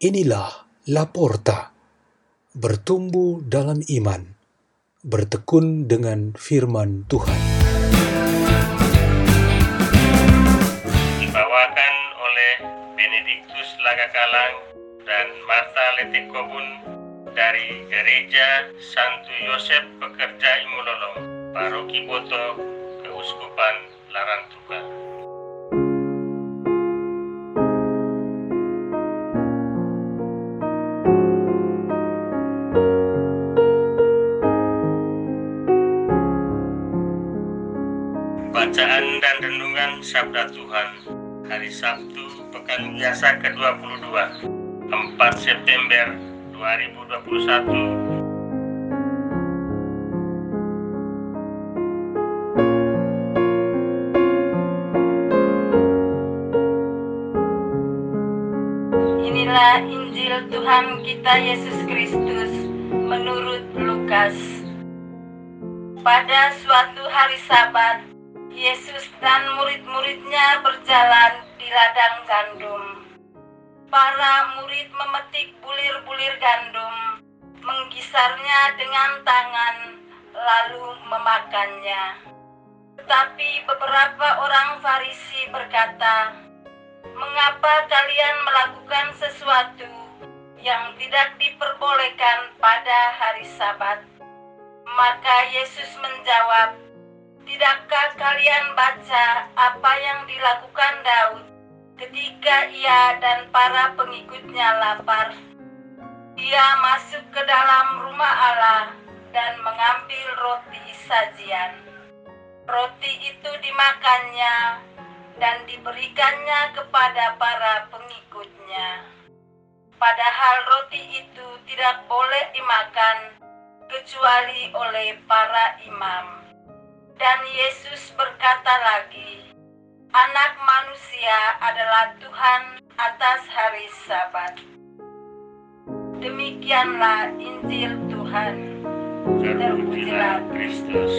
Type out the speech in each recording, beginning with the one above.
Inilah Laporta, bertumbuh dalam iman, bertekun dengan firman Tuhan. dibawakan oleh Benediktus Lagakalang dan Marta Letekobun dari Gereja Santo Yosef Pekerja Imulolong, Paroki Boto, Keuskupan Larantuka. Bacaan dan Renungan Sabda Tuhan Hari Sabtu Pekan Biasa ke-22 4 September 2021 Inilah Injil Tuhan kita Yesus Kristus menurut Lukas. Pada suatu hari Sabat, Yesus dan murid-muridnya berjalan di ladang gandum. Para murid memetik bulir-bulir gandum, menggisarnya dengan tangan, lalu memakannya. Tetapi beberapa orang Farisi berkata, "Mengapa kalian melakukan sesuatu yang tidak diperbolehkan pada hari Sabat?" Maka Yesus menjawab, Tidakkah kalian baca apa yang dilakukan Daud ketika ia dan para pengikutnya lapar? Ia masuk ke dalam rumah Allah dan mengambil roti sajian. Roti itu dimakannya dan diberikannya kepada para pengikutnya. Padahal roti itu tidak boleh dimakan kecuali oleh para imam. Dan Yesus berkata lagi, Anak manusia adalah Tuhan atas hari Sabat. Demikianlah Injil Tuhan. Terpujilah Kristus.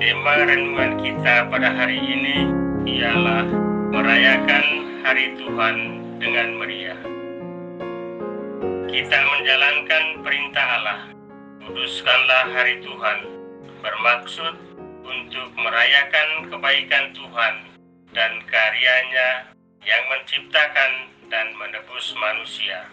Tema renungan kita pada hari ini ialah merayakan Hari Tuhan dengan meriah. Kita menjalankan perintah Allah, kuduskanlah hari Tuhan, bermaksud untuk merayakan kebaikan Tuhan dan karyanya yang menciptakan dan menebus manusia.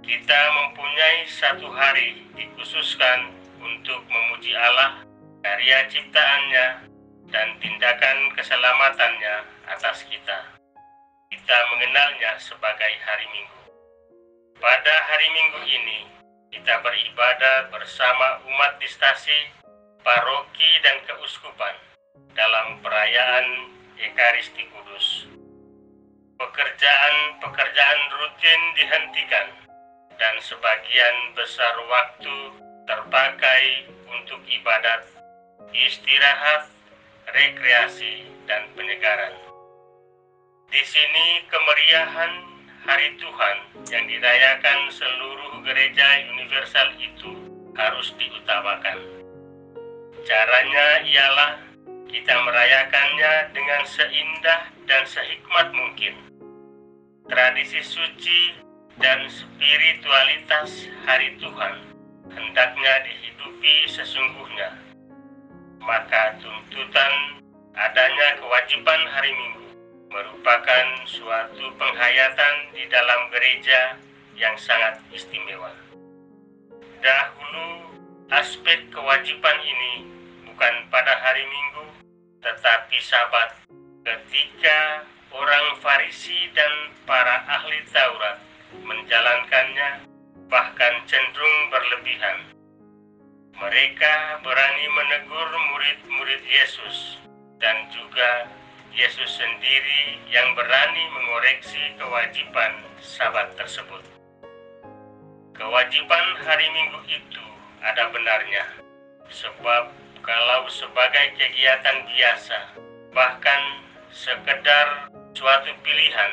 Kita mempunyai satu hari dikhususkan untuk memuji Allah karya ciptaannya, dan tindakan keselamatannya atas kita. Kita mengenalnya sebagai hari Minggu. Pada hari Minggu ini, kita beribadah bersama umat di stasi, paroki, dan keuskupan dalam perayaan Ekaristi Kudus. Pekerjaan-pekerjaan rutin dihentikan, dan sebagian besar waktu terpakai untuk ibadat istirahat, rekreasi, dan penyegaran. Di sini kemeriahan Hari Tuhan yang dirayakan seluruh gereja universal itu harus diutamakan. Caranya ialah kita merayakannya dengan seindah dan sehikmat mungkin. Tradisi suci dan spiritualitas Hari Tuhan hendaknya dihidupi sesungguhnya maka tuntutan adanya kewajiban hari Minggu merupakan suatu penghayatan di dalam gereja yang sangat istimewa. Dahulu, aspek kewajiban ini bukan pada hari Minggu, tetapi Sabat, ketika orang Farisi dan para ahli Taurat menjalankannya, bahkan cenderung berlebihan mereka berani menegur murid-murid Yesus dan juga Yesus sendiri yang berani mengoreksi kewajiban sabat tersebut. Kewajiban hari Minggu itu ada benarnya, sebab kalau sebagai kegiatan biasa, bahkan sekedar suatu pilihan,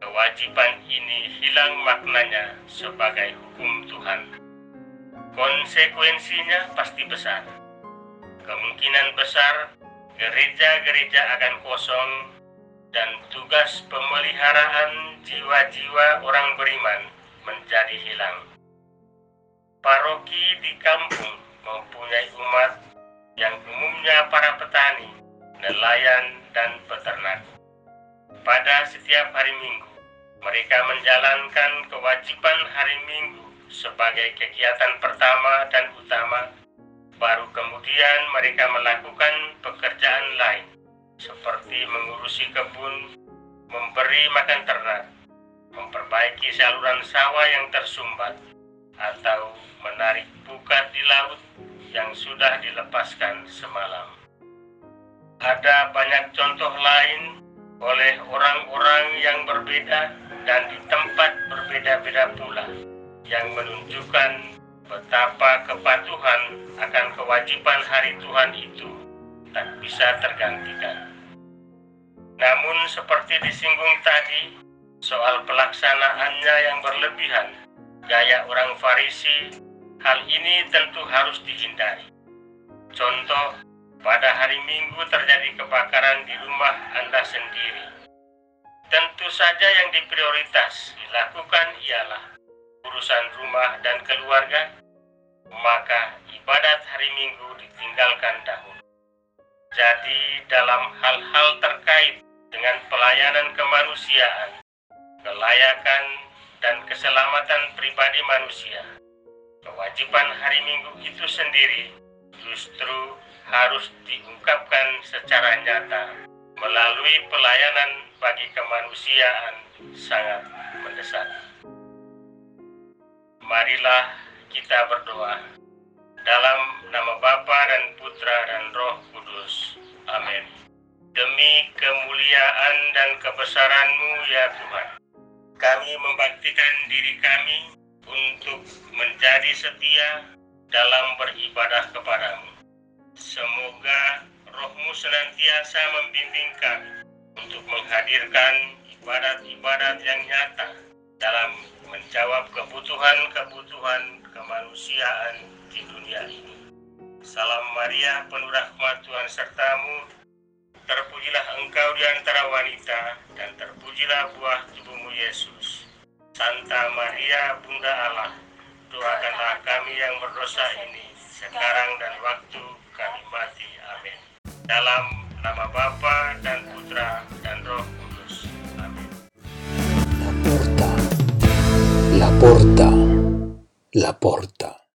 kewajiban ini hilang maknanya sebagai hukum Tuhan. Konsekuensinya pasti besar. Kemungkinan besar gereja-gereja akan kosong dan tugas pemeliharaan jiwa-jiwa orang beriman menjadi hilang. Paroki di kampung mempunyai umat yang umumnya para petani, nelayan, dan peternak. Pada setiap hari Minggu, mereka menjalankan kewajiban hari Minggu sebagai kegiatan pertama dan utama baru kemudian mereka melakukan pekerjaan lain seperti mengurusi kebun, memberi makan ternak, memperbaiki saluran sawah yang tersumbat, atau menarik pukat di laut yang sudah dilepaskan semalam. Ada banyak contoh lain oleh orang-orang yang berbeda dan di tempat berbeda-beda pula yang menunjukkan betapa kepatuhan akan kewajiban hari Tuhan itu tak bisa tergantikan. Namun seperti disinggung tadi, soal pelaksanaannya yang berlebihan, gaya orang Farisi, hal ini tentu harus dihindari. Contoh, pada hari Minggu terjadi kebakaran di rumah Anda sendiri. Tentu saja yang diprioritas dilakukan ialah urusan rumah dan keluarga, maka ibadat hari Minggu ditinggalkan dahulu. Jadi dalam hal-hal terkait dengan pelayanan kemanusiaan, kelayakan dan keselamatan pribadi manusia, kewajiban hari Minggu itu sendiri justru harus diungkapkan secara nyata melalui pelayanan bagi kemanusiaan sangat mendesak. Marilah kita berdoa dalam nama Bapa dan Putra dan Roh Kudus. Amin. Demi kemuliaan dan kebesaran-Mu ya Tuhan, kami membaktikan diri kami untuk menjadi setia dalam beribadah kepadamu. Semoga rohmu senantiasa membimbing kami untuk menghadirkan ibadat-ibadat yang nyata dalam menjawab kebutuhan-kebutuhan kemanusiaan di dunia ini. Salam Maria, penuh rahmat Tuhan sertamu, terpujilah engkau di antara wanita, dan terpujilah buah tubuhmu Yesus. Santa Maria, Bunda Allah, doakanlah kami yang berdosa ini, sekarang dan waktu kami mati. Amin. Dalam nama Bapa dan Putra dan Roh Kudus. La porta, la porta.